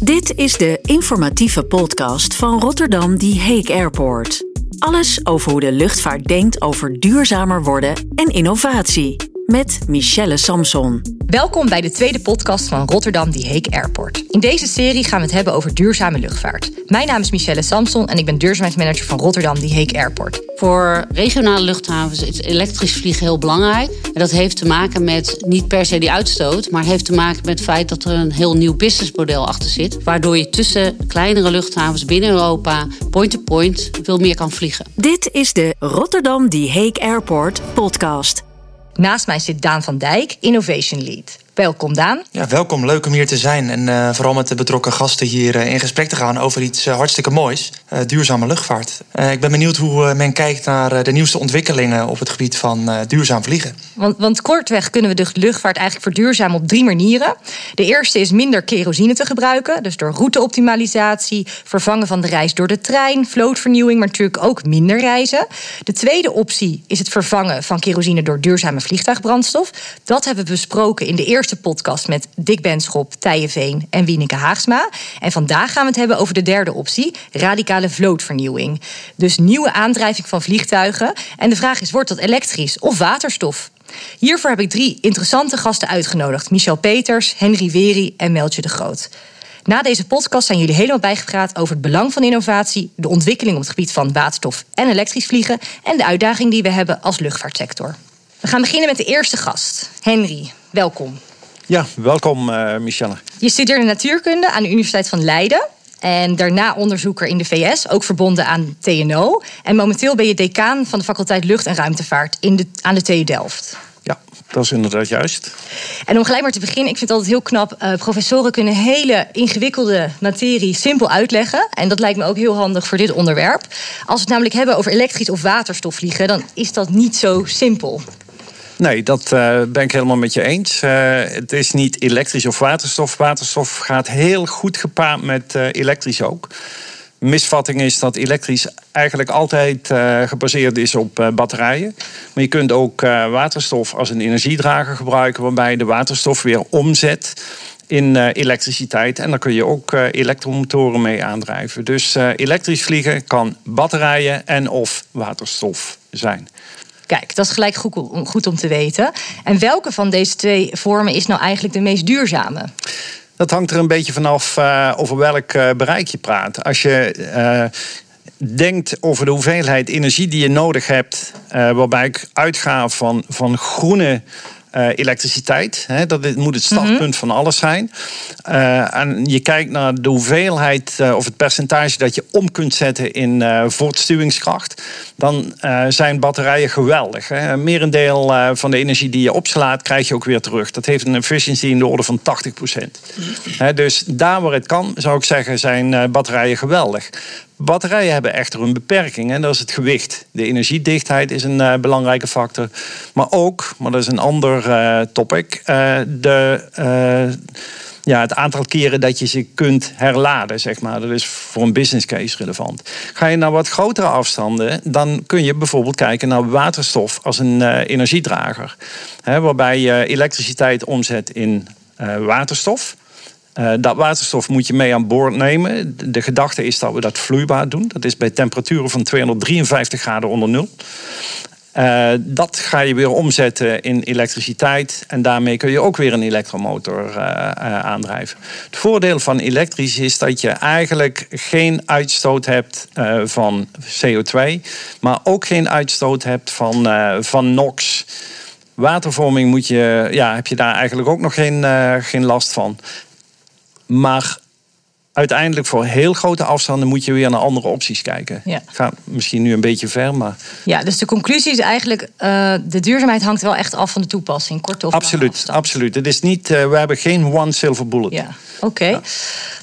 Dit is de informatieve podcast van Rotterdam Die Hague Airport. Alles over hoe de luchtvaart denkt over duurzamer worden en innovatie. Met Michelle Samson. Welkom bij de tweede podcast van Rotterdam Die Hague Airport. In deze serie gaan we het hebben over duurzame luchtvaart. Mijn naam is Michelle Samson en ik ben duurzaamheidsmanager van Rotterdam Die Hague Airport. Voor regionale luchthavens is elektrisch vliegen heel belangrijk. En dat heeft te maken met niet per se die uitstoot, maar heeft te maken met het feit dat er een heel nieuw businessmodel achter zit. Waardoor je tussen kleinere luchthavens binnen Europa point-to-point veel meer kan vliegen. Dit is de Rotterdam Die Hague Airport podcast. Naast mij zit Daan van Dijk, Innovation Lead. Welkom Daan. Ja, welkom. Leuk om hier te zijn. En uh, vooral met de betrokken gasten hier uh, in gesprek te gaan over iets uh, hartstikke moois: duurzame luchtvaart. ik ben benieuwd hoe men kijkt naar de nieuwste ontwikkelingen op het gebied van duurzaam vliegen. Want, want, kortweg kunnen we de luchtvaart eigenlijk verduurzamen op drie manieren. De eerste is minder kerosine te gebruiken. Dus door routeoptimalisatie, vervangen van de reis door de trein, vlootvernieuwing, maar natuurlijk ook minder reizen. De tweede optie is het vervangen van kerosine door duurzame vliegtuigbrandstof. Dat hebben we besproken in de eerste podcast met Dick Benschop, Tije Veen en Wieneke Haagsma. En vandaag gaan we het hebben over de derde optie, radicale vlootvernieuwing. Dus nieuwe aandrijving van vliegtuigen. En de vraag is, wordt dat elektrisch of waterstof? Hiervoor heb ik drie interessante gasten uitgenodigd. Michel Peters, Henry Weri en Meltje de Groot. Na deze podcast zijn jullie helemaal bijgepraat over het belang van innovatie, de ontwikkeling op het gebied van waterstof en elektrisch vliegen en de uitdaging die we hebben als luchtvaartsector. We gaan beginnen met de eerste gast, Henry. Welkom. Ja, welkom uh, Michelle. Je studeerde natuurkunde aan de Universiteit van Leiden. En daarna onderzoeker in de VS, ook verbonden aan TNO. En momenteel ben je decaan van de faculteit Lucht- en Ruimtevaart in de, aan de TU Delft. Ja, dat is inderdaad juist. En om gelijk maar te beginnen, ik vind het altijd heel knap. Uh, professoren kunnen hele ingewikkelde materie simpel uitleggen. En dat lijkt me ook heel handig voor dit onderwerp. Als we het namelijk hebben over elektrisch of waterstof vliegen, dan is dat niet zo simpel. Nee, dat uh, ben ik helemaal met je eens. Uh, het is niet elektrisch of waterstof. Waterstof gaat heel goed gepaard met uh, elektrisch ook. Misvatting is dat elektrisch eigenlijk altijd gebaseerd is op batterijen. Maar je kunt ook waterstof als een energiedrager gebruiken, waarbij je de waterstof weer omzet in elektriciteit. En daar kun je ook elektromotoren mee aandrijven. Dus elektrisch vliegen kan batterijen en of waterstof zijn. Kijk, dat is gelijk goed, goed om te weten. En welke van deze twee vormen is nou eigenlijk de meest duurzame? Dat hangt er een beetje vanaf uh, over welk uh, bereik je praat. Als je uh, denkt over de hoeveelheid energie die je nodig hebt, waarbij ik uitga van, van groene uh, elektriciteit. Hè, dat moet het startpunt mm -hmm. van alles zijn. Uh, en je kijkt naar de hoeveelheid uh, of het percentage dat je om kunt zetten in voortstuwingskracht. Dan zijn batterijen geweldig. Hè. Een merendeel van de energie die je opslaat, krijg je ook weer terug. Dat heeft een efficiency in de orde van 80 procent. Mm Dus daar waar het kan, zou ik zeggen, zijn batterijen geweldig. Batterijen hebben echter een beperking en dat is het gewicht. De energiedichtheid is een uh, belangrijke factor. Maar ook, maar dat is een ander uh, topic, uh, de, ja, het aantal keren dat je ze kunt herladen. Zeg maar. Dat is voor een business case relevant. Ga je naar wat grotere afstanden, dan kun je bijvoorbeeld kijken naar waterstof als een energiedrager. Hè, waarbij je elektriciteit omzet in waterstof. Uh, dat waterstof moet je mee aan boord nemen. De gedachte is dat we dat vloeibaar doen. Dat is bij temperaturen van 253 graden onder nul. Uh, dat ga je weer omzetten in elektriciteit. En daarmee kun je ook weer een elektromotor uh, aandrijven. Het voordeel van elektrisch is dat je eigenlijk geen uitstoot hebt van CO2. Maar ook geen uitstoot hebt van, van NOx. Watervorming moet je, ja, heb je daar eigenlijk ook nog geen, geen last van. Maar uiteindelijk voor heel grote afstanden moet je weer naar andere opties kijken. Ja. Gaat misschien nu een beetje ver, maar... Ja, dus de conclusie is eigenlijk... Uh, de duurzaamheid hangt wel echt af van de toepassing. Kort of Absoluut, absoluut. Het is niet, uh, we hebben geen one silver bullet. Ja, oké. Okay. Ja.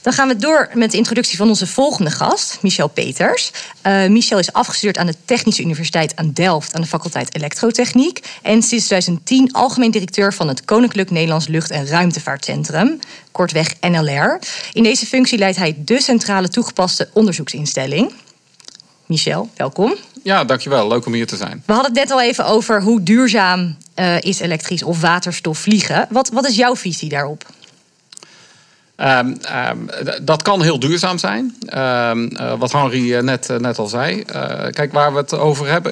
Dan gaan we door met de introductie van onze volgende gast, Michel Peters. Uh, Michel is afgestudeerd aan de Technische Universiteit aan Delft... aan de faculteit Elektrotechniek. En sinds 2010 algemeen directeur van het Koninklijk Nederlands Lucht- en Ruimtevaartcentrum kortweg NLR. In deze functie leidt hij de centrale toegepaste onderzoeksinstelling. Michel, welkom. Ja, dankjewel. Leuk om hier te zijn. We hadden het net al even over hoe duurzaam uh, is elektrisch of waterstof vliegen. Wat, wat is jouw visie daarop? Ehm, ehm, dat kan heel duurzaam zijn. Ehm, wat Henri net, net al zei. kijk, waar we het over hebben.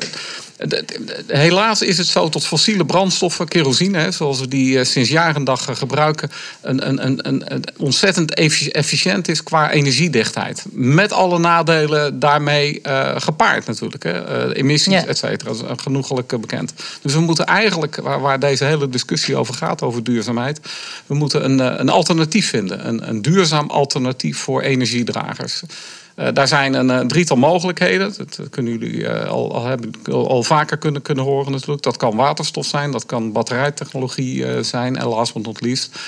Helaas is het zo tot fossiele brandstoffen, kerosine, hè, zoals we die eh, sinds jaren dag eh, gebruiken, een, een, een, een, ontzettend efficiënt is qua energiedichtheid. Met alle nadelen daarmee uh, gepaard natuurlijk. Hè. Uh, emissies, ja. et cetera. Dat is genoegelijk bekend. Dus we moeten eigenlijk, waar, waar, deze hele discussie over gaat, over duurzaamheid, we moeten een, een alternatief vinden. Een, een duurzaam alternatief voor energiedragers. Uh, daar zijn een uh, drietal mogelijkheden. Dat kunnen jullie uh, al, al, al, vaker kunnen, kunnen horen natuurlijk. Dat kan waterstof zijn, dat kan batterijtechnologie zijn. En last but not least,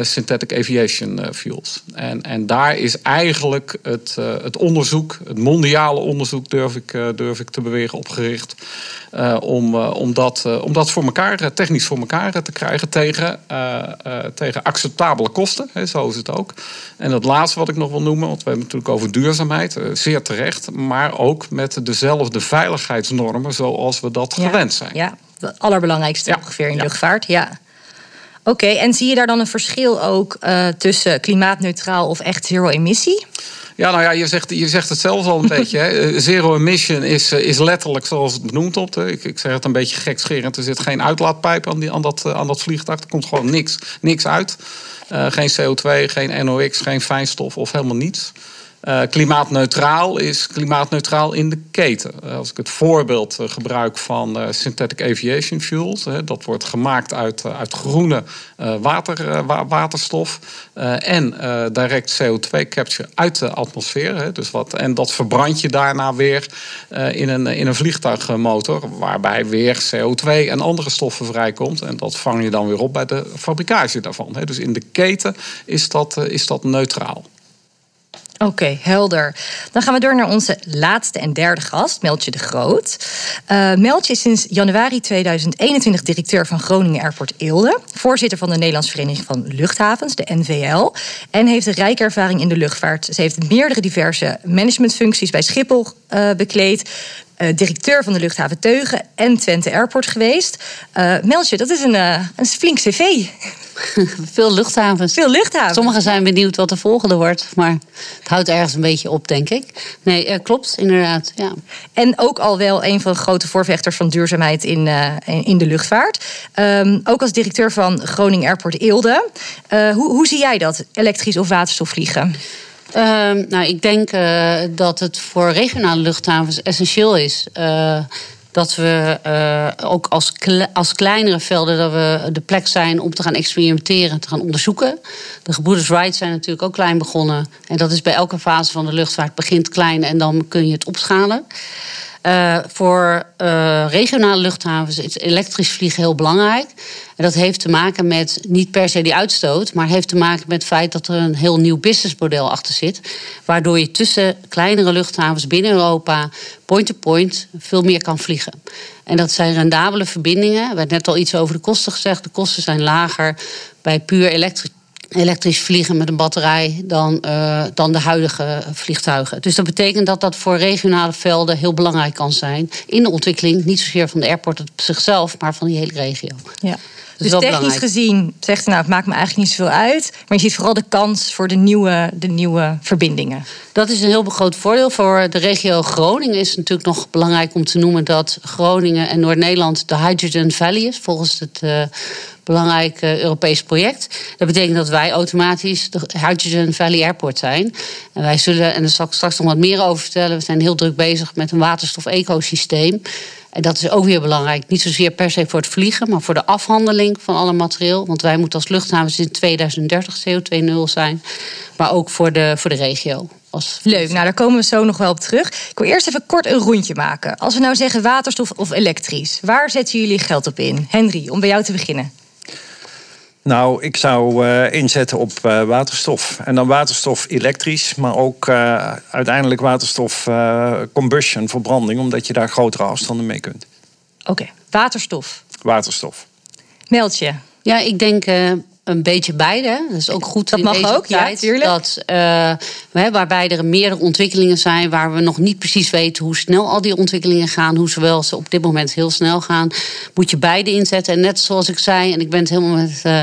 synthetic aviation fuels. En, en daar is eigenlijk het, het onderzoek, het mondiale onderzoek durf ik, durf ik te bewegen, opgericht. Om, om, dat, om dat voor elkaar, technisch voor elkaar te krijgen tegen, tegen acceptabele kosten. Hè, zo is het ook. En het laatste wat ik nog wil noemen, want we hebben het natuurlijk over duurzaamheid eh, zeer terecht, maar ook met dezelfde veiligheidsnormen zoals we dat gewend zijn. Ja, het allerbelangrijkste ongeveer in luchtvaart. Ja. Oké, en zie je daar dan een verschil ook uh, tussen klimaatneutraal of echt zero emissie? Ja, nou ja, je zegt, je zegt het zelf al een beetje. Hè. Eh, zero emission is, is letterlijk zoals het benoemd wordt. Ik, ik zeg het een beetje gekscherend. Er zit geen uitlaatpijp aan, die, aan, dat, aan dat vliegtuig. Er komt gewoon niks, niks uit. Uh, geen CO2, geen NOx, geen fijnstof of helemaal niets. Uh, klimaatneutraal is klimaatneutraal in de keten. Uh, als ik het voorbeeld uh, gebruik van synthetic aviation fuels, dat wordt gemaakt uit, uit groene water, wa waterstof en direct CO2 capture uit de atmosfeer. dus wat, en dat verbrand je daarna weer in, een, in een vliegtuigmotor, waarbij weer CO2 en andere stoffen vrijkomt. En dat vang je dan weer op bij de fabricage daarvan. Dus in de keten is dat, is dat neutraal. Oké, helder. Dan gaan we door naar onze laatste en derde gast, Meltje de Groot. Uh, Meltje is sinds januari 2021 directeur van Groningen Airport Eelde, voorzitter van de Nederlandse Vereniging van Luchthavens, de NVL, en heeft een rijke ervaring in de luchtvaart. Ze heeft meerdere diverse managementfuncties bij Schiphol uh, bekleed. Uh, directeur van de luchthaven Teugen en Twente Airport geweest. Meltje, dat is een, een flink cv. Veel luchthavens. Veel luchthavens. Sommigen zijn benieuwd wat de volgende wordt, maar het houdt ergens een beetje op, denk ik. Nee, uh, klopt, inderdaad. Ja. En ook al wel een van de grote voorvechters van duurzaamheid in, uh, in de luchtvaart. Um, ook als directeur van Groningen Airport Eelde. Uh, hoe, hoe zie jij dat, elektrisch of waterstof vliegen? Uh, nou, ik denk dat het voor regionale luchthavens essentieel is dat we uh, ook als, als kleinere velden dat we de plek zijn om te gaan experimenteren, te gaan onderzoeken. De gebroeders Wright zijn natuurlijk ook klein begonnen. En dat is bij elke fase van de luchtvaart begint klein en dan kun je het opschalen. Uh, voor uh, regionale luchthavens is elektrisch vliegen heel belangrijk. En dat heeft te maken met niet per se die uitstoot, maar heeft te maken met het feit dat er een heel nieuw businessmodel achter zit. Waardoor je tussen kleinere luchthavens binnen Europa point-to-point veel meer kan vliegen. En dat zijn rendabele verbindingen. Er werd net al iets over de kosten gezegd. De kosten zijn lager bij puur elektrisch elektrisch vliegen met een batterij dan, uh, dan de huidige vliegtuigen. Dus dat betekent dat dat voor regionale velden heel belangrijk kan zijn in de ontwikkeling, niet zozeer van de airport op zichzelf, maar van die hele regio. Ja. Dus, technisch gezien zegt nou, het maakt me eigenlijk niet zoveel uit. Maar je ziet vooral de kans voor de nieuwe, de nieuwe verbindingen. Dat is een heel groot voordeel. Voor de regio Groningen is het natuurlijk nog belangrijk om te noemen dat Groningen en Noord-Nederland de Hydrogen Valley is, volgens het uh, belangrijk Europees project. Dat betekent dat wij automatisch de Hydrogen Valley Airport zijn. En wij zullen, en daar zal ik straks nog wat meer over vertellen, we zijn heel druk bezig met een waterstof-ecosysteem. En dat is ook weer belangrijk. Niet zozeer per se voor het vliegen, maar voor de afhandeling van alle materieel. Want wij moeten als luchthavens in 2030 CO2-0 zijn. Maar ook voor de, voor de regio. Als... Leuk, nou daar komen we zo nog wel op terug. Ik wil eerst even kort een rondje maken. Als we nou zeggen waterstof of elektrisch, waar zetten jullie geld op in? Henry, om bij jou te beginnen. Nou, ik zou uh, inzetten op uh, waterstof. En dan waterstof elektrisch, maar ook uh, uiteindelijk waterstof combustion, verbranding, omdat je daar grotere afstanden mee kunt. Oké, okay. waterstof. Waterstof. Meldje. Ja, ik denk een beetje beide. Dat is ook goed dat in mag deze ook, tijd. Ja, dat, uh, waarbij er meerdere ontwikkelingen zijn... waar we nog niet precies weten hoe snel al die ontwikkelingen gaan... hoe zowel ze op dit moment heel snel gaan... moet je beide inzetten. En net zoals ik zei, en ik ben het helemaal met... Uh,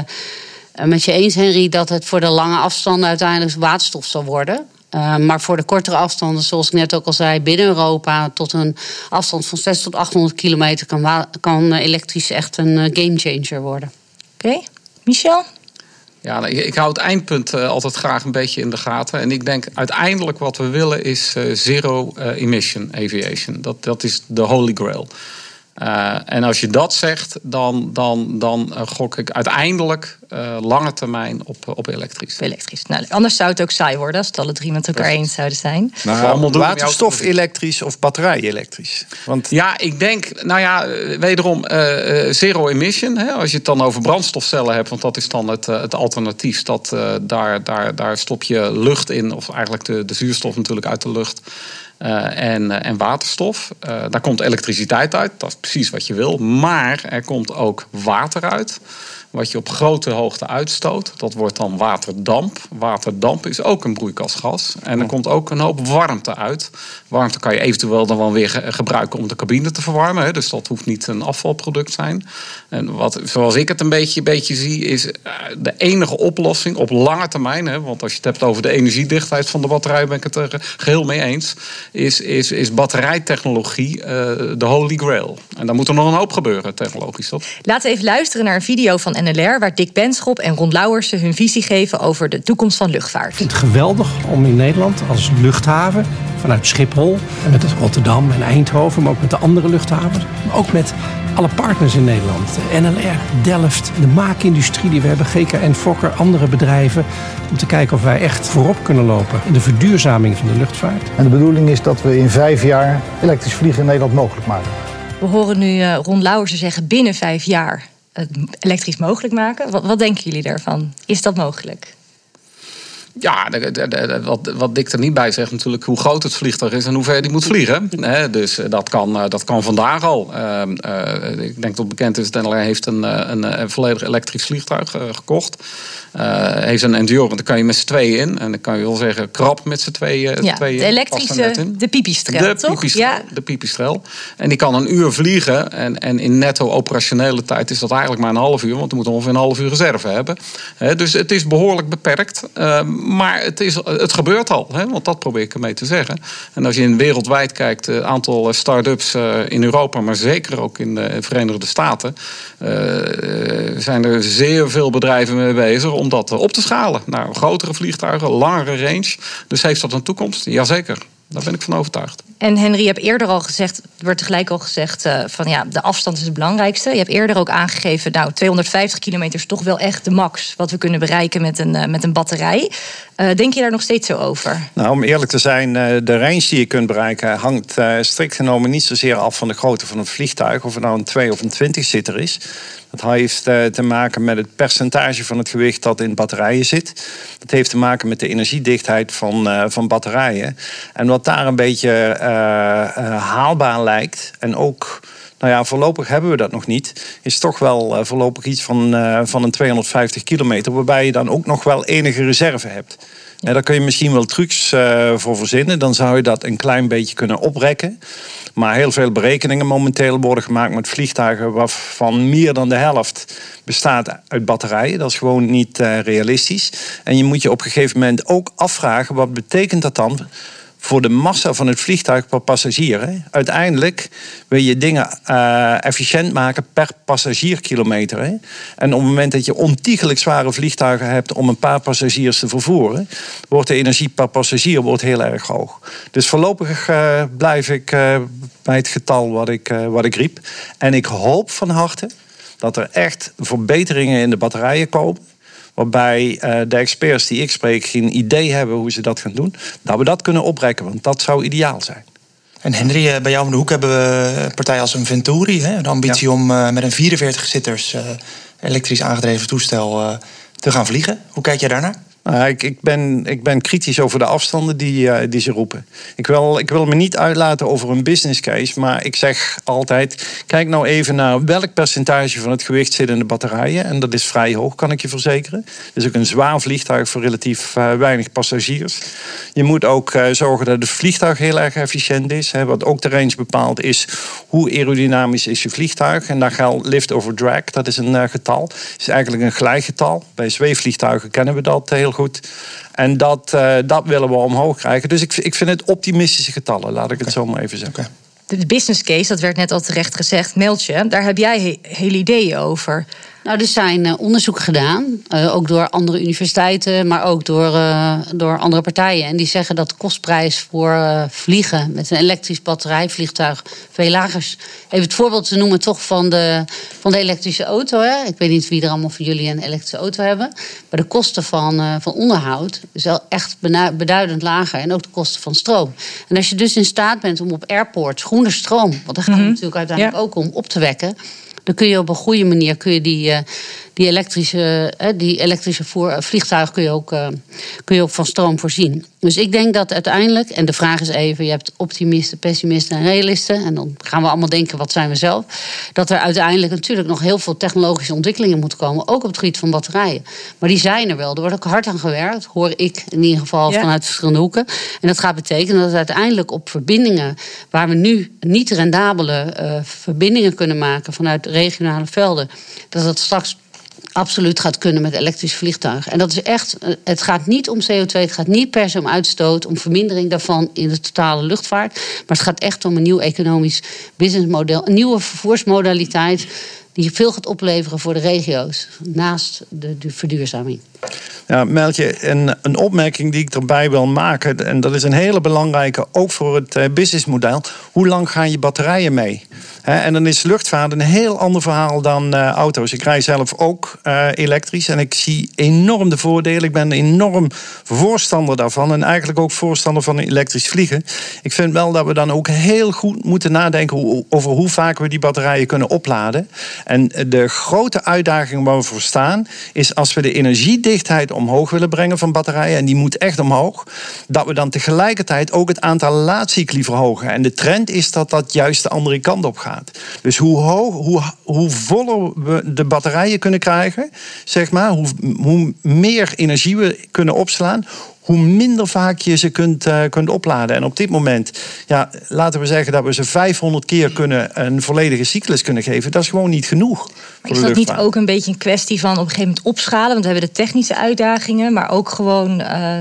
met je eens, Henry, dat het voor de lange afstanden uiteindelijk waterstof zal worden. Uh, maar voor de kortere afstanden, zoals ik net ook al zei, binnen Europa tot een afstand van 600 tot 800 kilometer kan, kan elektrisch echt een gamechanger worden. Oké, Michel? Ja, ik, ik, hou het eindpunt uh, altijd graag een beetje in de gaten. En ik denk uiteindelijk wat we willen is uh, zero uh, emission aviation. Dat, dat is de holy grail. Uh, en als je dat zegt, dan, dan, dan uh, gok ik uiteindelijk uh, lange termijn op, op elektrisch. Elektrisch. Nou, anders zou het ook saai worden als het alle drie met elkaar eens zouden zijn. Nou, waterstof elektrisch of batterij elektrisch? Want... Ja, ik denk, nou ja, wederom zero emission. Hè, als je het dan over brandstofcellen hebt, want dat is dan het, het alternatief. Dat, daar, daar, daar stop je lucht in, of eigenlijk de, de zuurstof natuurlijk uit de lucht. Uh, en, uh, en, waterstof. Uh, daar komt elektriciteit uit, dat is precies wat je wil. Maar er komt ook water uit wat je op grote hoogte uitstoot. Dat wordt dan waterdamp. Waterdamp is ook een broeikasgas. En er komt ook een hoop warmte uit. Warmte kan je eventueel dan wel weer gebruiken om de cabine te verwarmen. Dus dat hoeft niet een afvalproduct zijn. En wat, zoals ik het een beetje, beetje zie, is eh, de enige oplossing op lange termijn. Want als je het hebt over de energiedichtheid van de batterij, ben ik het er geheel mee eens. Is, is, is batterijtechnologie eh, de holy grail. En daar moet er nog een hoop gebeuren, technologisch. Dat. Laten we even luisteren naar een video van NLR, waar Dick Benschop en Ron Lauwersen hun visie geven over de toekomst van luchtvaart. Ik vind het geweldig om in Nederland als luchthaven vanuit Schiphol en met Rotterdam en Eindhoven, maar ook met de andere luchthavens, maar ook met alle partners in Nederland, NLR, Delft, de maakindustrie die we hebben, GKN, Fokker, andere bedrijven, om te kijken of wij echt voorop kunnen lopen in de verduurzaming van de luchtvaart. En de bedoeling is dat we in vijf jaar elektrisch vliegen in Nederland mogelijk maken. We horen nu uh, Ron Lauwersen zeggen binnen vijf jaar het elektrisch mogelijk maken. Wat, wat denken jullie daarvan? Is dat mogelijk? Ja, wat, wat Dick er niet bij zegt natuurlijk hoe groot het vliegtuig is en hoe ver die moet vliegen. dus eh, dat kan, eh, dat kan vandaag al. Uh, uh, ik denk dat bekend is dat NLR heeft een, een, een volledig elektrisch vliegtuig gekocht. heeft een Endurance, daar kan je met z'n tweeën in. En dan kan je wel zeggen krap met z'n tweeën, ja, tweeën De elektrische, de pipistrel, de toch? Pipistrel, ja. De pipistrel. En die kan een uur vliegen. En, en in netto operationele tijd is dat eigenlijk maar een half uur. Want we moeten ongeveer een half uur reserve hebben. dus het is behoorlijk beperkt. Maar het, is, het gebeurt al, hè? want dat probeer ik ermee te zeggen. En als je in wereldwijd kijkt, het aantal start-ups in Europa, maar zeker ook in de Verenigde Staten, uh, zijn er zeer veel bedrijven mee bezig om dat op te schalen. Naar grotere vliegtuigen, langere range. Dus heeft dat een toekomst? Jazeker. Daar ben ik van overtuigd. En Henry, je hebt eerder al gezegd, er tegelijk al gezegd uh, van ja, de afstand is het belangrijkste. Je hebt eerder ook aangegeven, nou, 250 kilometer is toch wel echt de max wat we kunnen bereiken met een, uh, met een batterij. Uh, denk je daar nog steeds zo over? Nou, om eerlijk te zijn, de range die je kunt bereiken hangt strikt genomen niet zozeer af van de grootte van het vliegtuig, of het nou een 2 of een 20 zitter is. Dat heeft te maken met het percentage van het gewicht dat in batterijen zit. Dat heeft te maken met de energiedichtheid van, van batterijen. En wat daar een beetje haalbaar lijkt. En ook, nou ja, voorlopig hebben we dat nog niet. Is toch wel uh, voorlopig iets van, van een 250 kilometer. Waarbij je dan ook nog wel enige reserve hebt. Ja, daar kun je misschien wel trucs voor verzinnen. Dan zou je dat een klein beetje kunnen oprekken. Maar heel veel berekeningen momenteel worden gemaakt met vliegtuigen waarvan meer dan de helft bestaat uit batterijen. Dat is gewoon niet realistisch. En je moet je op een gegeven moment ook afvragen: wat betekent dat dan voor de massa van het vliegtuig per passagier. Hè. Uiteindelijk wil je dingen uh, efficiënt maken per passagierkilometer. Hè. En op het moment dat je ontiegelijk zware vliegtuigen hebt om een paar passagiers te vervoeren, wordt de energie per passagier wordt heel erg hoog. Dus voorlopig uh, blijf ik uh, bij het getal wat ik, wat ik riep. En ik hoop van harte dat er echt verbeteringen in de batterijen komen. Waarbij de experts die ik spreek geen idee hebben hoe ze dat gaan doen. Dat we dat kunnen oprekken, want dat zou ideaal zijn. En Henry, bij jou om de hoek hebben we partijen als een Venturi. Hè? De ambitie ja. om met een 44-zitters elektrisch aangedreven toestel te gaan vliegen. Hoe kijk jij daarnaar? Nou, ik, ik, ben, ik ben kritisch over de afstanden die, uh, die ze roepen. Ik wil, ik wil me niet uitlaten over een business case, maar ik zeg altijd: kijk nou even naar welk percentage van het gewicht zit in de batterijen. En dat is vrij hoog, kan ik je verzekeren. Het is ook een zwaar vliegtuig voor relatief uh, weinig passagiers. Je moet ook uh, zorgen dat het vliegtuig heel erg efficiënt is. Hè. Wat ook de range bepaalt, is hoe aerodynamisch is je vliegtuig. En daar geldt lift over drag, dat is een getal. Het is eigenlijk een gelijkgetal. Bij zweefvliegtuigen kennen we dat heel goed. En dat, uh, dat willen we omhoog krijgen. Dus ik, ik vind het optimistische getallen, laat ik okay. het zo maar even zeggen. Okay. De business case, dat werd net al terecht gezegd, meld je. Daar heb jij he hele ideeën over. Nou, er zijn uh, onderzoeken gedaan, uh, ook door andere universiteiten, maar ook door, uh, door andere partijen. En die zeggen dat de kostprijs voor vliegen met een elektrisch batterijvliegtuig veel lager is. Even het voorbeeld te noemen toch van de, van de elektrische auto. Hè. Ik weet niet wie er allemaal van jullie een elektrische auto hebben. Maar de kosten van, van onderhoud is wel echt beduidend lager. En ook de kosten van stroom. En als je dus in staat bent om op airports groene stroom, want daar gaat het mm -hmm. natuurlijk uiteindelijk ja. ook om, op te wekken dan kun je op een goede manier kun je die, uh, die elektrische, die elektrische voer, vliegtuig kun je, ook, uh, kun je ook van stroom voorzien. Dus ik denk dat uiteindelijk, en de vraag is even: je hebt optimisten, pessimisten en realisten. En dan gaan we allemaal denken: wat zijn we zelf? Dat er uiteindelijk natuurlijk nog heel veel technologische ontwikkelingen moeten komen. Ook op het gebied van batterijen. Maar die zijn er wel. Er wordt ook hard aan gewerkt, hoor ik in ieder geval ja. vanuit verschillende hoeken. En dat gaat betekenen dat uiteindelijk op verbindingen waar we nu niet rendabele uh, verbindingen kunnen maken vanuit regionale velden, dat dat straks absoluut gaat kunnen met elektrische vliegtuigen. En dat is echt, het gaat niet om CO2, het gaat niet per se om uitstoot, om vermindering daarvan in de totale luchtvaart. Maar het gaat echt om een nieuw economisch businessmodel, een nieuwe vervoersmodaliteit die veel gaat opleveren voor de regio's, naast de, verduurzaming. Ja, Meltje, een, een opmerking die ik erbij wil maken, en dat is een hele belangrijke, ook voor het businessmodel. Hoe lang gaan je batterijen mee? En dan is luchtvaart een heel ander verhaal dan uh, auto's. Ik rij zelf ook uh, elektrisch en ik zie enorm de voordelen. Ik ben enorm voorstander daarvan en eigenlijk ook voorstander van elektrisch vliegen. Ik vind wel dat we dan ook heel goed moeten nadenken over hoe vaak we die batterijen kunnen opladen. En de grote uitdaging waar we voor staan is als we de energiedichtheid omhoog willen brengen van batterijen, en die moet echt omhoog, dat we dan tegelijkertijd ook het aantal laadcycli verhogen. En de trend is dat dat juist de andere kant op gaat. Dus hoe, hoog, hoe, hoe voller we de batterijen kunnen krijgen, zeg maar, hoe, hoe meer energie we kunnen opslaan, hoe minder vaak je ze kunt, uh, kunt opladen. En op dit moment, ja, laten we zeggen dat we ze 500 keer kunnen een volledige cyclus kunnen geven. Dat is gewoon niet genoeg. Maar is dat niet ook een beetje een kwestie van op een gegeven moment opschalen? Want we hebben de technische uitdagingen, maar ook gewoon uh,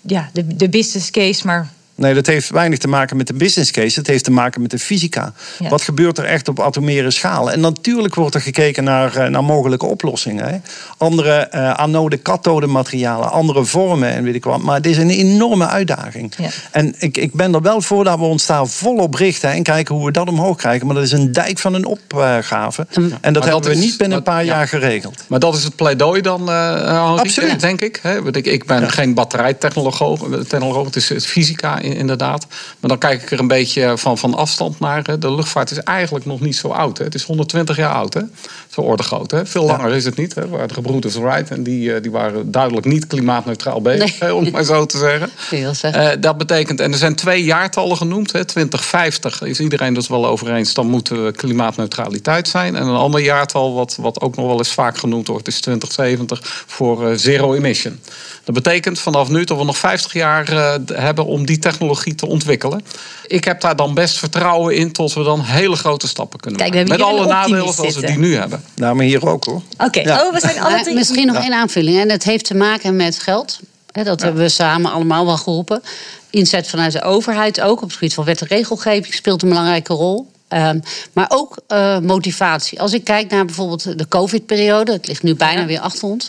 ja, de, de business case, maar Nee, dat heeft weinig te maken met de business case. Het heeft te maken met de fysica. Ja. Wat gebeurt er echt op atomaire schaal? En natuurlijk wordt er gekeken naar, eh, naar mogelijke oplossingen. Hè. Andere uh, anode-kathode materialen, andere vormen en weet ik wat. Maar het is een enorme uitdaging. Ja. En ik, ik ben er wel voor dat we ons daar volop richten en kijken hoe we dat omhoog krijgen. Maar dat is een dijk van een opgave. Ja. En dat maar hebben dat we is, niet binnen een paar jaar geregeld. Maar dat is het pleidooi dan, uh, Absoluut. denk ik. Hè? Ik, ik ben geen batterijtechnoloog, het is het fysica inderdaad. Maar dan kijk ik er een beetje van, van afstand naar. De luchtvaart is eigenlijk nog niet zo oud. Hè. Het is 120 jaar oud, hè. Zo orde groot. Hè. Veel langer is het niet. Hè. Waar de gebroeders Wright en die, eh, die waren duidelijk niet klimaatneutraal bezig, nee. om het maar zo te zeggen. Uh, dat betekent, en er zijn twee jaartallen genoemd. Hè. 2050 is iedereen dus wel over eens, dan moeten we klimaatneutraliteit zijn. En een ander jaartal, wat, wat ook nog wel eens vaak genoemd wordt, is 2070 voor uh, zero emission. Dat betekent vanaf nu dat we nog 50 jaar uh, hebben om die technologie te ontwikkelen. Ik heb daar dan best vertrouwen in tot we dan hele grote stappen kunnen Kijk, maken. Met alle nadelen zoals we die nu hebben. Nou, maar hier ook hoor. Oké, okay. ja. oh, we zijn alle Misschien nog één aanvulling. En het heeft te maken met geld. dat hebben we samen allemaal wel geroepen. Inzet vanuit de overheid ook. Op het gebied van wet en regelgeving speelt een belangrijke rol. Um, maar ook uh, motivatie. Als ik kijk naar bijvoorbeeld de COVID-periode, het ligt nu bijna ja. weer achter ons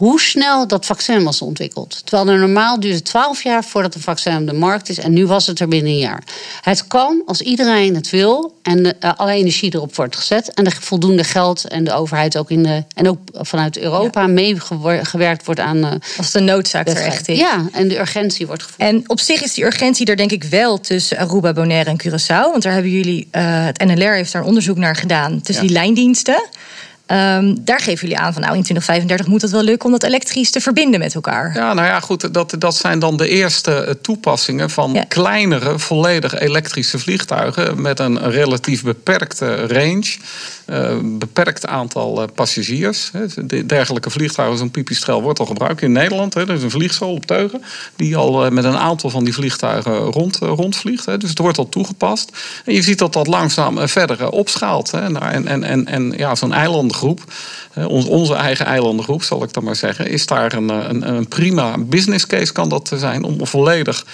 hoe snel dat vaccin was ontwikkeld. Terwijl er normaal duurde 12 jaar voordat een vaccin op de markt is. En nu was het er binnen een jaar. Het kan als iedereen het wil en de, uh, alle energie erop wordt gezet. En er voldoende geld en de overheid ook in de. En ook vanuit Europa ja. meegewerkt wordt aan. Uh, als de noodzaak er echt is. Ja, en de urgentie wordt gevoeld. En op zich is die urgentie er denk ik wel tussen Aruba, Bonaire en Curaçao. Want daar hebben jullie. Uh, het NLR heeft daar onderzoek naar gedaan tussen ja. die lijndiensten. Ehm, daar geven jullie aan van nou in 2035 moet het wel lukken om dat elektrisch te verbinden met elkaar. Ja, nou ja, goed, dat, dat zijn dan de eerste eh, toepassingen van kleinere, volledig elektrische vliegtuigen met een relatief beperkte range. Uh, beperkt aantal uh, passagiers. De dergelijke vliegtuigen, zo'n pipistrel, wordt al gebruikt in Nederland. Hè. Er is een vliegschool op Teugen die al uh, met een aantal van die vliegtuigen rond, rondvliegt. Hè. Dus het wordt al toegepast. En je ziet dat dat langzaam verder opschaalt. Hè. En, en, en, en ja, zo'n eilandengroep onze eigen eilandengroep, zal ik dan maar zeggen, is daar een, een, een prima business case kan dat zijn om volledig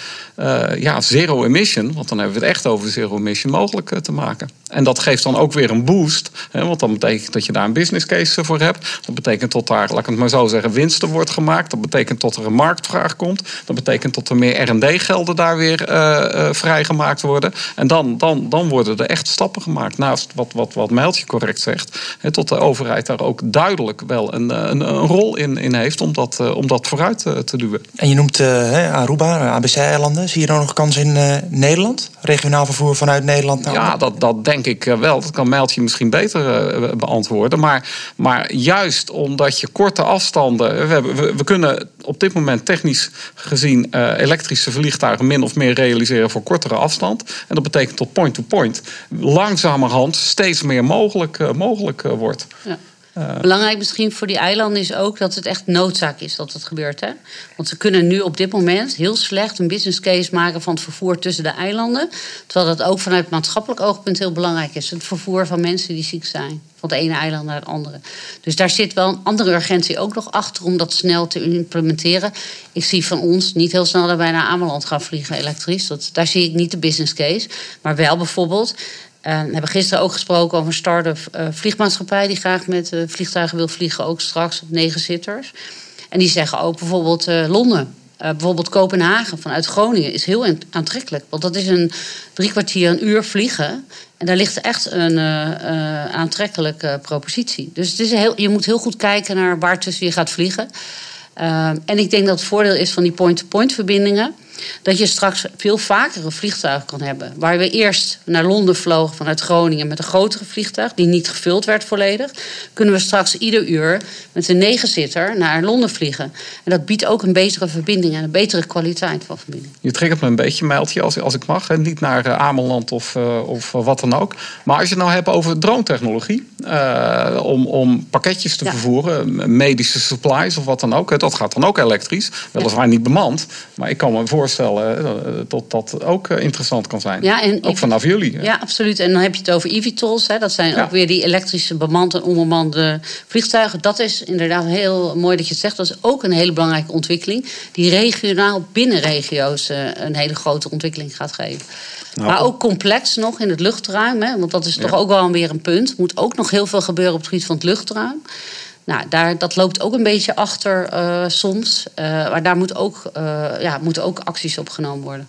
ja, zero emission, want dan hebben we het echt over zero emission mogelijk te maken. En dat geeft dan ook weer een boost, hè, want dan betekent dat je daar een business case voor hebt. Dat betekent dat daar, laat ik het maar zo zeggen, winsten wordt gemaakt. Dat betekent dat er een marktvraag komt. Dat betekent dat er meer R&D-gelden daar weer uh, uh, vrijgemaakt worden. En dan, dan, dan worden er echt stappen gemaakt. Naast wat, wat, wat Mijltje correct zegt, hè, tot de overheid daar ook duidelijk wel een, een, een rol in, in heeft om dat, uh, om dat vooruit te duwen. En je noemt Aruba, ABC-eilanden. Zie je er nog kans in Nederland? Regionaal vervoer vanuit Nederland naar Ja, dat, dat denk ik wel. Dat kan Mijltje misschien beter beantwoorden. Maar, maar juist omdat je korte afstanden. We, we, kunnen op dit moment technisch gezien elektrische vliegtuigen min of meer realiseren voor kortere afstand. En dat betekent tot point-to-point -point, langzamerhand steeds meer mogelijk, mogelijk wordt. Ja. Uh, Belangrijk misschien voor die eilanden is ook dat het echt noodzaak is dat het gebeurt. Hè? Want ze kunnen nu op dit moment heel slecht een business case maken van het vervoer tussen de eilanden. Terwijl dat ook vanuit maatschappelijk oogpunt heel belangrijk is. Het vervoer van mensen die ziek zijn. Van het ene eiland naar het andere. Dus daar zit wel een andere urgentie ook nog achter om dat snel te implementeren. Ik zie van ons niet heel snel daarbij naar Ameland gaan vliegen elektrisch. Dat, daar zie ik niet de business case. Maar wel bijvoorbeeld we hebben gisteren ook gesproken over een start-up uh, vliegmaatschappij die graag met uh, vliegtuigen wil vliegen, ook straks op negen zitters. En die zeggen ook bijvoorbeeld Londen. bijvoorbeeld Kopenhagen vanuit Groningen is heel aantrekkelijk. Want dat is een drie kwartier, een uur vliegen. En daar ligt echt een aantrekkelijke propositie. Dus het is heel, je moet heel goed kijken naar waar tussen je gaat vliegen. en ik denk dat het voordeel is van die point-to-point -point verbindingen dat je straks veel vaker een vliegtuig kan hebben. Waar we eerst naar Londen vlogen vanuit Groningen met een grotere vliegtuig, die niet gevuld werd volledig, kunnen we straks ieder uur met een negenzitter naar Londen vliegen. En dat biedt ook een betere verbinding en een betere kwaliteit van verbinding. Je triggert me een beetje, Mijltje, als, als ik mag. Hè. Niet naar uh, Ameland of, uh, of wat dan ook. Maar als je het nou hebt over drone-technologie, uh, om, om pakketjes te ja. vervoeren, medische supplies of wat dan ook, dat gaat dan ook elektrisch. Weliswaar ja. niet bemand, maar ik kan me voorstellen voorstellen dat dat ook eh, interessant kan zijn. Ja, en ook vanaf jullie. Ja, absoluut. En dan heb je het over eVTOLs. Hè. Dat zijn ja. ook weer die elektrische bemande en onbemande vliegtuigen. Dat is inderdaad heel mooi dat je het zegt. Dat is ook een hele belangrijke ontwikkeling. Die regionaal binnen regio's uh, een hele grote ontwikkeling gaat geven. Nou, maar ook complex nog in het luchtruim. Hè, want dat is toch ja. ook wel weer een punt. Er moet ook nog heel veel gebeuren op het gebied van het luchtruim. Nou, daar, dat loopt ook een beetje achter uh, soms. Uh, maar daar moet ook, uh, ja, moeten ook acties op genomen worden.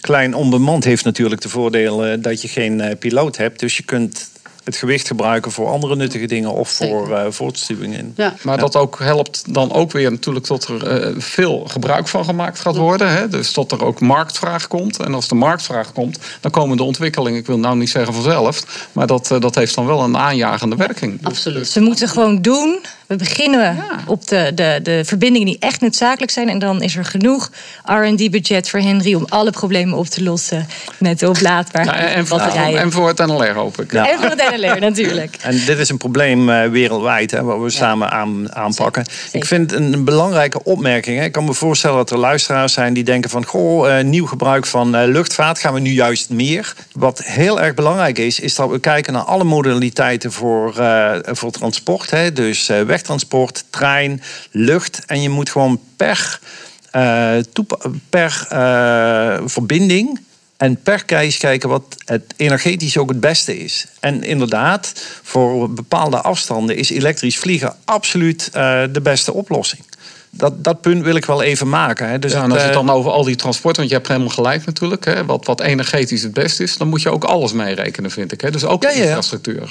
Klein onbemand heeft natuurlijk de voordelen dat je geen piloot hebt. Dus je kunt het gewicht gebruiken voor andere nuttige dingen of voor uh, voortstuwingen. Ja. Maar ja. dat ook helpt dan ook weer natuurlijk tot er uh, veel gebruik van gemaakt gaat worden. Hè? Dus tot er ook marktvraag komt. En als de marktvraag komt, dan komen de ontwikkelingen, ik wil nou niet zeggen vanzelf, maar dat, uh, dat heeft dan wel een aanjagende werking. Absoluut. Ze moeten gewoon doen. We beginnen ja. op de, de, de verbindingen die echt noodzakelijk zijn. En dan is er genoeg RD-budget voor Henry om alle problemen op te lossen met de oplaadbare ja, en, voor, batterijen. en voor het NLR hoop ik. Ja. En voor het NLR natuurlijk. En dit is een probleem uh, wereldwijd, hè, waar we samen aan, aanpakken. Zeker. Ik vind een, een belangrijke opmerking. Hè. Ik kan me voorstellen dat er luisteraars zijn die denken van... goh, uh, nieuw gebruik van uh, luchtvaart gaan we nu juist meer. Wat heel erg belangrijk is, is dat we kijken naar alle modaliteiten voor, voor transport. Hè. Dus wegtransport, trein, lucht. En je moet gewoon per, per verbinding en per case kijken wat het energetisch ook het beste is. En inderdaad, voor bepaalde afstanden is elektrisch vliegen absoluut uh, de beste oplossing. Dat, dat punt wil ik wel even maken. Hè. Dus ja, en als je het dan over al die transport, want je hebt helemaal gelijk natuurlijk, hè, wat, wat energetisch het beste is, dan moet je ook alles meerekenen, vind ik. Hè. Dus ook ja. infrastructuur.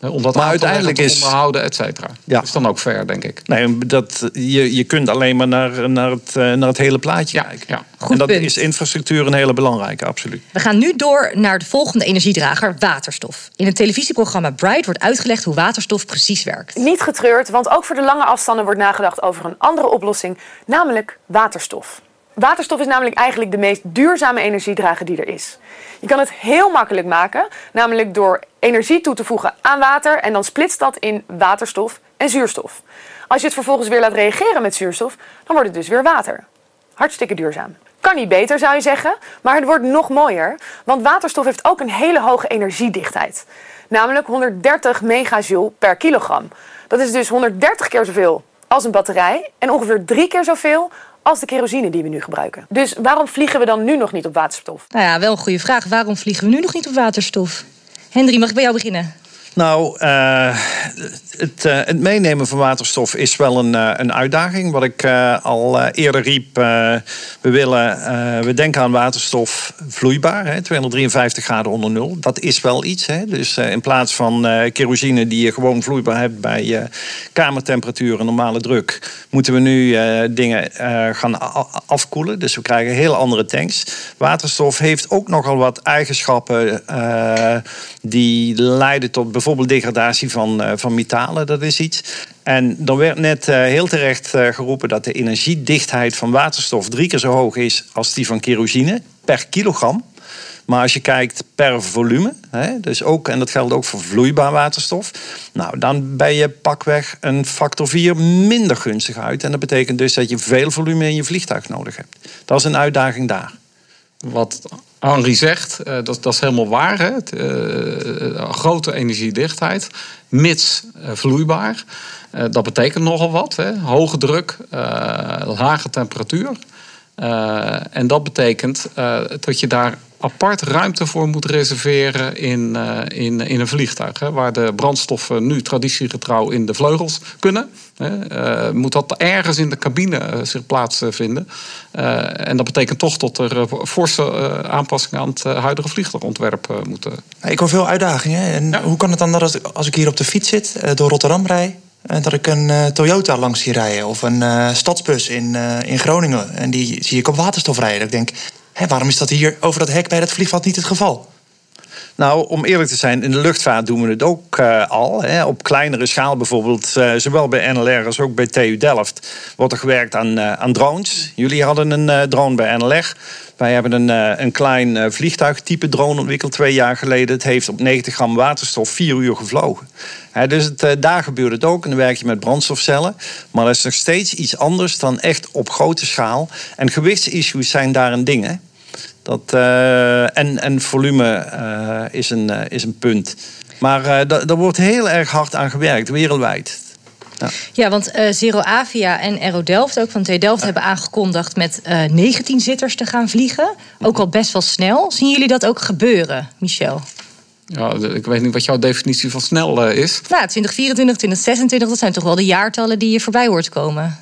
Om dat Maar uiteindelijk is- onderhouden, et cetera. Ja. is dan ook fair, denk ik. Nee, dat, je, je kunt alleen maar naar, naar, het, eh, naar het hele plaatje Ja, kijken. ja. Goed en dat punt. is infrastructuur een hele belangrijke, absoluut. We gaan nu door naar de volgende energiedrager, waterstof. In het televisieprogramma Bright wordt uitgelegd hoe waterstof precies werkt. Niet getreurd, want ook voor de lange afstanden wordt nagedacht over een andere oplossing, namelijk waterstof. Waterstof is namelijk eigenlijk de meest duurzame energiedrager die er is. Je kan het heel makkelijk maken, namelijk door energie toe te voegen aan water en dan splitst dat in waterstof en zuurstof. Als je het vervolgens weer laat reageren met zuurstof, dan wordt het dus weer water. Hartstikke duurzaam. Kan niet beter zou je zeggen, maar het wordt nog mooier, want waterstof heeft ook een hele hoge energiedichtheid. Namelijk 130 megajoule per kilogram. Dat is dus 130 keer zoveel als een batterij en ongeveer drie keer zoveel als de kerosine die we nu gebruiken. Dus waarom vliegen we dan nu nog niet op waterstof? Nou ja, wel een goede vraag. Waarom vliegen we nu nog niet op waterstof? Hendry, mag ik bij jou beginnen? Nou, eh, het, eh, het meenemen van waterstof is wel een, eh, een uitdaging. Wat ik al eerder riep, we, willen, we denken aan waterstof vloeibaar, hè, 253 graden onder nul. Dat is wel iets. Hè. Dus in plaats van kerosine die je gewoon vloeibaar hebt bij kamertemperatuur en normale druk, moeten we nu dingen gaan afkoelen. Dus we krijgen heel andere tanks. Waterstof heeft ook nogal wat eigenschappen die leiden tot bijvoorbeeld degradatie van, eh, van metalen. Dat is iets. En er werd net eh, heel terecht eh, geroepen dat de energiedichtheid van waterstof drie keer zo hoog is als die van kerosine per kilogram. Maar als je kijkt per volume, hè, dus ook, en dat geldt ook voor vloeibaar waterstof, nou, dan ben je pakweg een factor 4 minder gunstig uit. En dat betekent dus dat je veel volume in je vliegtuig nodig hebt. Dat is een uitdaging daar. Wat Henri zegt, eh, dat, dat is helemaal waar. Hè? Het, eh, grote energiedichtheid, mits eh, vloeibaar. Eh, dat betekent nogal wat. Hè? Hoge druk, eh, lage temperatuur. Eh, en dat betekent eh, dat je daar apart ruimte voor moet reserveren in, eh, in, in een vliegtuig. Hè, waar de brandstoffen nu traditiegetrouw in de vleugels kunnen. Hè, eh, moet dat ergens in de cabine eh, zich plaatsvinden. En dat betekent toch dat er forse aanpassingen aan het huidige vliegtuigontwerp moeten. Ik hoor veel uitdagingen. En Ja. hoe kan het dan dat als, als ik hier op de fiets zit, door Rotterdam rij, dat ik een Toyota langs zie rijden of een stadsbus in, in Groningen en die zie ik op waterstof rijden? Ik denk, hé, waarom is dat hier over dat hek bij dat vliegveld niet het geval? Nou, om eerlijk te zijn, in de luchtvaart doen we het ook eh, al. Hè. Op kleinere schaal bijvoorbeeld, eh, zowel bij NLR als ook bij TU Delft, wordt er gewerkt aan, eh, aan drones. Jullie hadden een drone bij NLR. Wij hebben een, een klein vliegtuigtype drone ontwikkeld twee jaar geleden. Het heeft op 90 gram waterstof vier uur gevlogen. Hè, dus het, daar gebeurt het ook. En dan werk je met brandstofcellen. Maar dat is nog steeds iets anders dan echt op grote schaal. En gewichtsissues zijn daar een ding. Hè. Dat, eh, en, en volume eh, is, een, eh, is een punt. Maar eh, da- daar wordt heel erg hard aan gewerkt, wereldwijd. Ja, want eh, Zero Avia en Aero Delft, ook van TU Delft, hebben aangekondigd met eh 19 zitters te gaan vliegen. Ook al best wel snel. Zien jullie dat ook gebeuren, Michel? Ja, ik weet niet wat jouw definitie van snel eh, is. Nou, 2024, 2026, dat zijn toch wel de jaartallen die je voorbij hoort komen.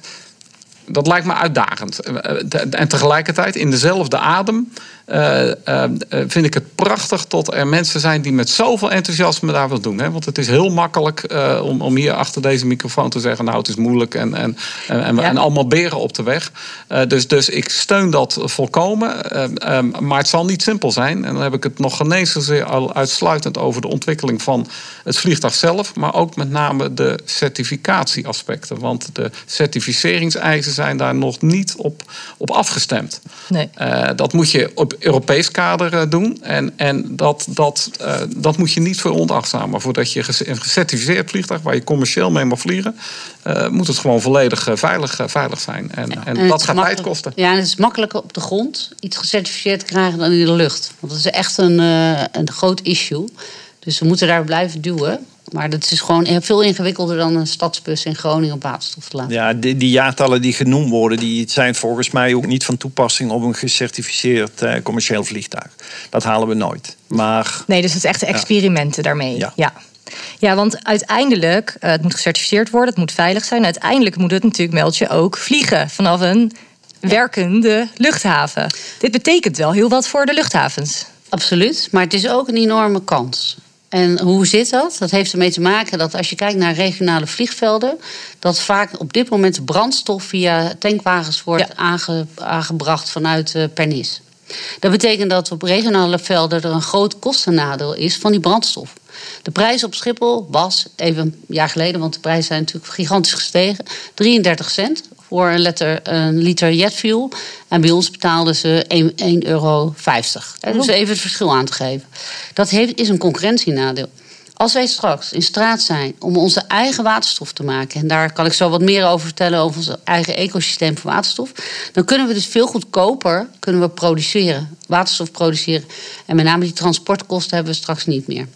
Dat lijkt me uitdagend. Eh, eh, En tegelijkertijd, in dezelfde adem, eh, eh, eh, vind ik het prachtig dat er mensen zijn die met zoveel enthousiasme daar wat doen. Hè? Want het is heel makkelijk eh, om, om hier achter deze microfoon te zeggen: Nou, het is moeilijk en, en, en, en, Ja. en allemaal beren op de weg. Dus, dus ik steun dat volkomen. Eh, eh, maar het zal niet simpel zijn. En dan heb ik het nog geen eens zozeer al uitsluitend over de ontwikkeling van het vliegtuig zelf, maar ook met name de certificatieaspecten. Want de certificeringseisen zijn daar nog niet op, op afgestemd. Nee. Dat moet je op Europees kader eh, doen. En, en dat, dat, eh, dat moet je niet veronachtzamen. Voordat je een gecertificeerd vliegtuig waar je commercieel mee mag vliegen, eh, moet het gewoon volledig veilig, veilig zijn. En, en, dat gaat tijd kosten. Ja, en het is makkelijker op de grond iets gecertificeerd te krijgen dan in de lucht. Want dat is echt een, een groot issue. Dus we moeten daar blijven duwen. Maar dat is gewoon veel ingewikkelder dan een stadsbus in Groningen op waterstof te laten. Ja, die, die jaartallen die genoemd worden, die zijn volgens mij ook niet van toepassing op een gecertificeerd eh, commercieel vliegtuig. Dat halen we nooit. Maar Nee, dus het is echt experimenten daarmee. Ja. Ja. ja. want uiteindelijk, eh, het moet gecertificeerd worden, het moet veilig zijn. Uiteindelijk moet het natuurlijk, meld je, ook vliegen vanaf een werkende luchthaven. Dit betekent wel heel wat voor de luchthavens. Absoluut. Maar het is ook een enorme kans. En hoe zit dat? Dat heeft ermee te maken dat als je kijkt naar regionale vliegvelden, dat vaak op dit moment brandstof via tankwagens wordt aangebracht vanuit uh, Pernis. Dat betekent dat op regionale velden er een groot kostennadeel is van die brandstof. De prijs op Schiphol was, even een jaar geleden, want de prijzen zijn natuurlijk gigantisch gestegen, 33 cent voor een, letter, een liter jetfuel. En bij ons betaalden ze 1,50 euro. Dus even het verschil aan te geven. Dat heeft, is een concurrentienadeel. Als wij straks in straat zijn om onze eigen waterstof te maken, en daar kan ik zo wat meer over vertellen over ons eigen ecosysteem van waterstof, dan kunnen we dus veel goedkoper kunnen we produceren, waterstof produceren. En met name die transportkosten hebben we straks niet meer.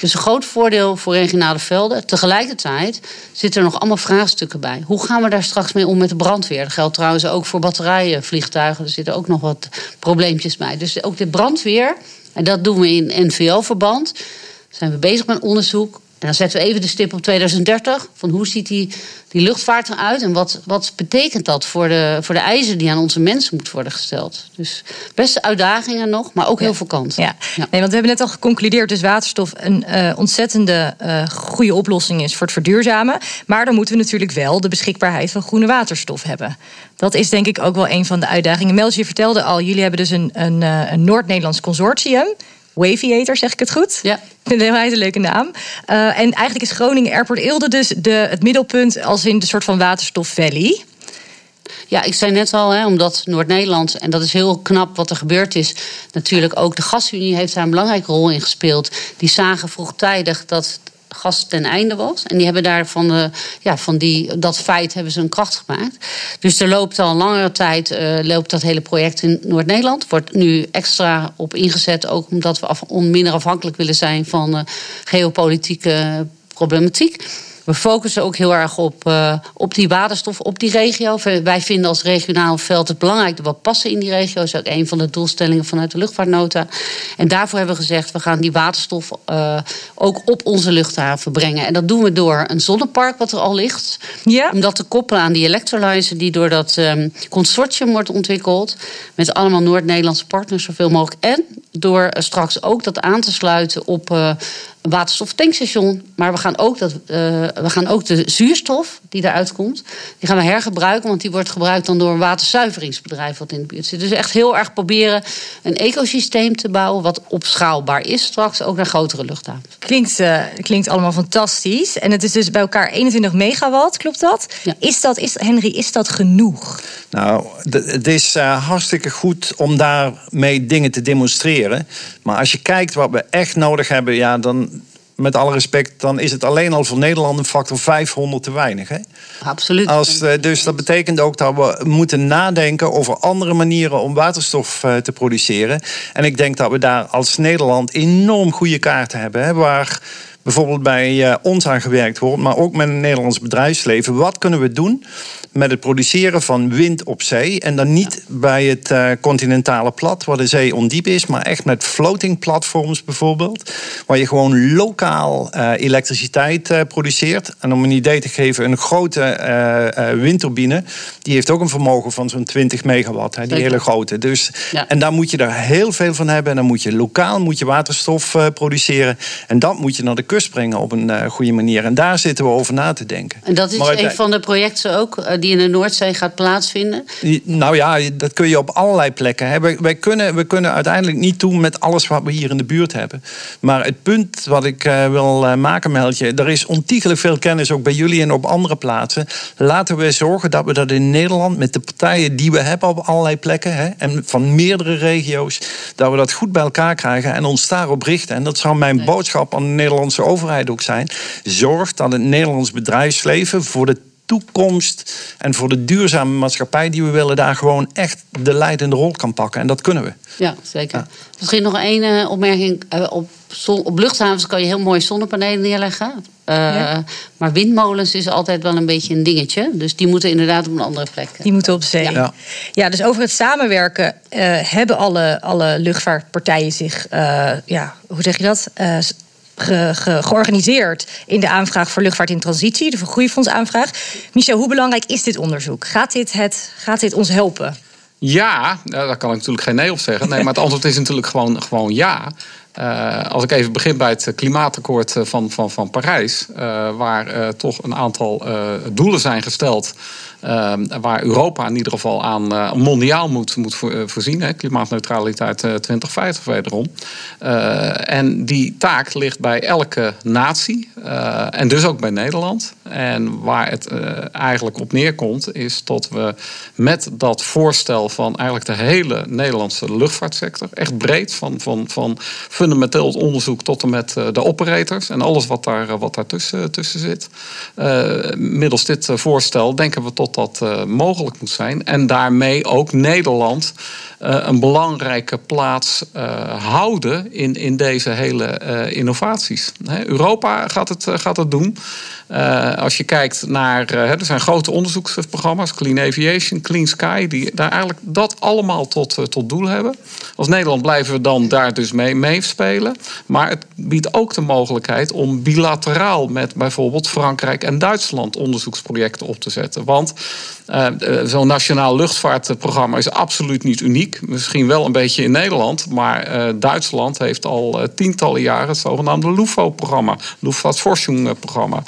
Dus een groot voordeel voor regionale velden. Tegelijkertijd zitten er nog allemaal vraagstukken bij. Hoe gaan we daar straks mee om met de brandweer? Dat geldt trouwens ook voor batterijenvliegtuigen. Er zitten ook nog wat probleempjes bij. Dus ook de brandweer, en dat doen we in NVO-verband, zijn we bezig met onderzoek. En dan zetten we even de stip op 2030. Van hoe ziet die, die luchtvaart eruit en wat, wat betekent dat voor de, voor de eisen die aan onze mensen moeten worden gesteld? Dus beste uitdagingen nog, maar ook heel veel kansen. Ja. Nee, want we hebben net al geconcludeerd dus waterstof een uh, ontzettende uh, goede oplossing is voor het verduurzamen. Maar dan moeten we natuurlijk wel de beschikbaarheid van groene waterstof hebben. Dat is denk ik ook wel een van de uitdagingen. Mels, je vertelde al, jullie hebben dus een, een, uh, een Noord-Nederlands consortium. Waviator, zeg ik het goed? Ja. Ik vind het een hele leuke naam. Uh, en eigenlijk is Groningen Airport Eelde dus de, het middelpunt als in de soort van waterstof valley. Ja, ik zei net al, hè, omdat Noord-Nederland, en dat is heel knap wat er gebeurd is, natuurlijk ook de gasunie heeft daar een belangrijke rol in gespeeld. Die zagen vroegtijdig dat gas ten einde was. En die hebben daar van, de, ja, van die, dat feit hebben ze een kracht gemaakt. Dus er loopt al langere tijd uh, loopt dat hele project in Noord-Nederland. Wordt nu extra op ingezet, ook omdat we af, minder afhankelijk willen zijn van uh, geopolitieke problematiek. We focussen ook heel erg op, uh, op die waterstof, op die regio. Wij vinden als regionaal veld het belangrijk dat we passen in die regio. Dat is ook een van de doelstellingen vanuit de luchtvaartnota. En daarvoor hebben we gezegd, we gaan die waterstof uh, ook op onze luchthaven brengen. En dat doen we door een zonnepark wat er al ligt. Ja. Om dat te koppelen aan die electrolyzer die door dat um, consortium wordt ontwikkeld. Met allemaal Noord-Nederlandse partners zoveel mogelijk. En door uh, straks ook dat aan te sluiten op een waterstoftankstation. Maar we gaan, ook dat, uh, we gaan ook de zuurstof die eruit komt, die gaan we hergebruiken. Want die wordt gebruikt dan door een waterzuiveringsbedrijf wat in de buurt zit. Dus echt heel erg proberen een ecosysteem te bouwen wat opschaalbaar is straks ook naar grotere luchthavens. Klinkt, uh, klinkt allemaal fantastisch. En het is dus bij elkaar 21 megawatt, klopt dat? Ja. Is dat, is, Henry, is dat genoeg? Nou, het is uh, hartstikke goed om daarmee dingen te demonstreren. Maar als je kijkt wat we echt nodig hebben, ja, dan met alle respect, dan is het alleen al voor Nederland een factor 500 te weinig. Hè? Absoluut. Als, uh, dus dat betekent ook dat we moeten nadenken over andere manieren om waterstof uh, te produceren. En ik denk dat we daar als Nederland enorm goede kaarten hebben. Hè, waar bijvoorbeeld bij uh, ons aan gewerkt wordt, maar ook met het Nederlands bedrijfsleven. Wat kunnen we doen met het produceren van wind op zee? En dan niet bij het uh, continentale plat, waar de zee ondiep is, maar echt met floating platforms bijvoorbeeld. Waar je gewoon lokaal uh, elektriciteit produceert. En om een idee te geven, een grote windturbine, die heeft ook een vermogen van zo'n 20 megawatt. Hè, die Zeker. hele grote. Dus, Ja. En daar moet je er heel veel van hebben. En dan moet je lokaal moet je waterstof produceren. En dat moet je naar de kust brengen op een uh, goede manier. En daar zitten we over na te denken. En dat is Maar een van de projecten ook uh, die in de Noordzee gaat plaatsvinden. Nou ja, dat kun je op allerlei plekken. Hè. Wij, kunnen, we kunnen uiteindelijk niet doen met alles wat we hier in de buurt hebben. Maar het punt wat ik uh, wil maken, Meldje... er is ontiegelijk veel kennis ook bij jullie en op andere plaatsen. Laten we zorgen dat we dat in Nederland... met de partijen die we hebben op allerlei plekken... Hè, en van meerdere regio's... dat we dat goed bij elkaar krijgen en ons daarop richten. En dat zou mijn Nee. boodschap aan de Nederlandse overheid ook zijn. Zorg dat het Nederlands bedrijfsleven... voor de toekomst en voor de duurzame maatschappij die we willen, daar gewoon echt de leidende rol kan pakken. En dat kunnen we. Ja, zeker. Misschien nog één eh, opmerking. Eh, op, zon- op luchthavens kan je heel mooi zonnepanelen neerleggen. Eh, Ja. Maar windmolens is altijd wel een beetje een dingetje. Dus die moeten inderdaad op een andere plek. Die moeten op zee. Ja. Ja, dus over het samenwerken eh, hebben alle, alle luchtvaartpartijen zich, eh, ja, hoe zeg je dat? Eh, ge- ge- georganiseerd in de aanvraag voor luchtvaart in transitie, de vergroeifondsaanvraag. Michel, hoe belangrijk is dit onderzoek? Gaat dit, het, gaat dit ons helpen? Ja, nou, daar kan ik natuurlijk geen nee op zeggen. Nee, maar het antwoord is natuurlijk gewoon, gewoon ja. Uh, als ik even begin bij het klimaatakkoord van, van, van Parijs, uh, waar toch een aantal doelen zijn gesteld. Waar Europa in ieder geval aan mondiaal moet, moet voorzien. Hè, klimaatneutraliteit 2050 wederom. en die taak ligt bij elke natie. en dus ook bij Nederland. En waar het eigenlijk op neerkomt, is dat we met dat voorstel van eigenlijk de hele Nederlandse luchtvaartsector, echt breed, van, van, van fundamenteel onderzoek tot en met eh, de operators en alles wat daar eh, wat daartussen tussen zit. Middels dit voorstel denken we tot dat uh, mogelijk moet zijn. En daarmee ook Nederland uh, een belangrijke plaats houden in, in deze hele innovaties. Europa gaat het, gaat het doen. als je kijkt naar, er zijn grote onderzoeksprogramma's, Clean Aviation, Clean Sky, die daar eigenlijk dat allemaal tot, tot doel hebben. Als Nederland blijven we dan daar dus mee, mee spelen. Maar het biedt ook de mogelijkheid om bilateraal met bijvoorbeeld Frankrijk en Duitsland onderzoeksprojecten op te zetten. Want zo'n nationaal luchtvaartprogramma is absoluut niet uniek. Misschien wel een beetje in Nederland, maar uh, Duitsland heeft al tientallen jaren het zogenaamde LUFO-programma, Luftvaartforschung-programma.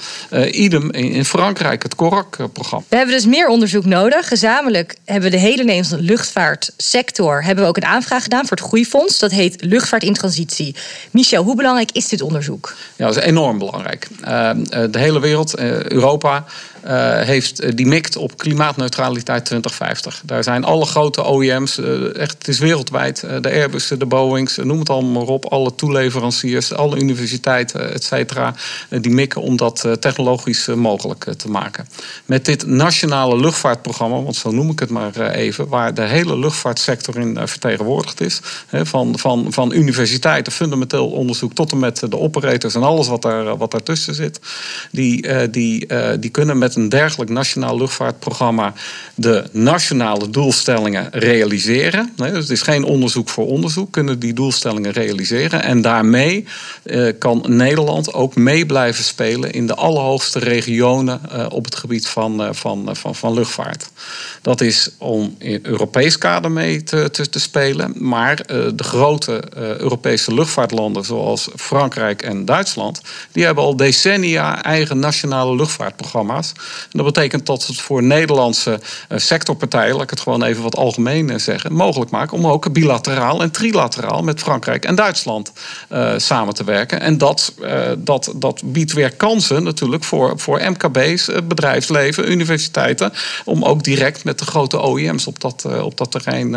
idem in, in, Frankrijk het CORAC-programma. We hebben dus meer onderzoek nodig. Gezamenlijk hebben we de hele Nederlandse luchtvaartsector hebben we ook een aanvraag gedaan voor het Groeifonds. Dat heet Luchtvaart in Transitie. Michel, hoe belangrijk is dit onderzoek? Ja, dat is enorm belangrijk. de hele wereld, Europa uh, heeft, die mikt op klimaatneutraliteit 2050. Daar zijn alle grote OEM's, uh, echt, het is wereldwijd, de Airbus, de Boeings, noem het allemaal maar op, alle toeleveranciers, alle universiteiten, et cetera, die mikken om dat technologisch mogelijk te maken. Met dit nationale luchtvaartprogramma, want zo noem ik het maar even, waar de hele luchtvaartsector in vertegenwoordigd is, van, van, van universiteiten, fundamenteel onderzoek tot en met de operators en alles wat, daar, wat daartussen zit, die, die, die kunnen met een dergelijk nationaal luchtvaartprogramma de nationale doelstellingen realiseren. dus het is geen onderzoek voor onderzoek, kunnen die doelstellingen realiseren. En daarmee eh, kan Nederland ook mee blijven spelen in de allerhoogste regionen eh, op het gebied van, eh, van, van, van luchtvaart. Dat is om in Europees kader mee te, te, te spelen. Maar de grote Europese luchtvaartlanden, zoals Frankrijk en Duitsland, die hebben al decennia eigen nationale luchtvaartprogramma's. En dat betekent dat het voor Nederlandse eh, sectorpartijen, laat ik het gewoon even wat algemeen eh, zeggen, mogelijk maken om ook bilateraal en trilateraal met Frankrijk en Duitsland uh, samen te werken. En dat, dat, dat biedt weer kansen natuurlijk voor, voor MKB's, bedrijfsleven, universiteiten, om ook direct met de grote OEM's op dat, op dat terrein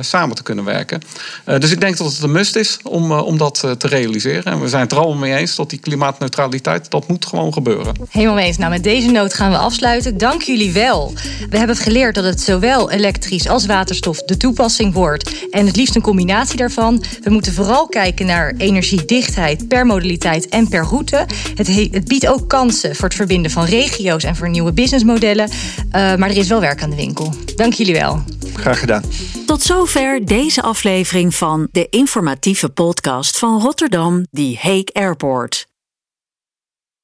samen te kunnen werken. dus ik denk dat het een must is om, om dat te realiseren. En we zijn het er allemaal mee eens dat die klimaatneutraliteit, dat moet gewoon gebeuren. Helemaal mee eens. Nou, met deze noot gaan we afsluiten. Dank jullie wel. We hebben geleerd dat het zowel elektrisch als waterstof de toepassing wordt. En het liefst een combinatie daarvan. We moeten vooral kijken naar energiedichtheid per modaliteit en per route. Het, het biedt ook kansen voor het verbinden van regio's en voor nieuwe businessmodellen. Uh, maar er is wel werk aan de winkel. Dank jullie wel. Graag gedaan. Tot zover deze aflevering van de informatieve podcast van Rotterdam, die Hague Airport.